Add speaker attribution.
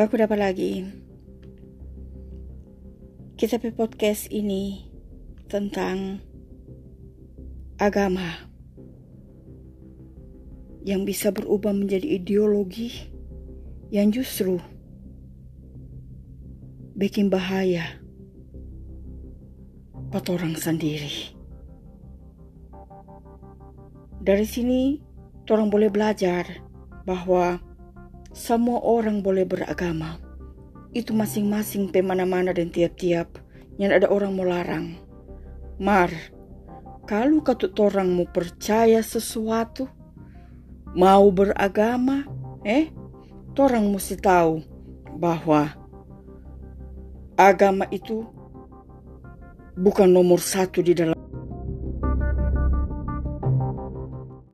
Speaker 1: Dapat lagi. Kita podcast ini tentang agama yang bisa berubah menjadi ideologi yang justru bikin bahaya buat orang sendiri. Dari sini, orang boleh belajar bahwa semua orang boleh beragama. Itu masing-masing pemana-mana dan tiap-tiap yang ada orang mau larang. Mar, kalau katut orang mau percaya sesuatu, mau beragama, eh, orang mesti tahu bahwa agama itu bukan nomor satu di dalam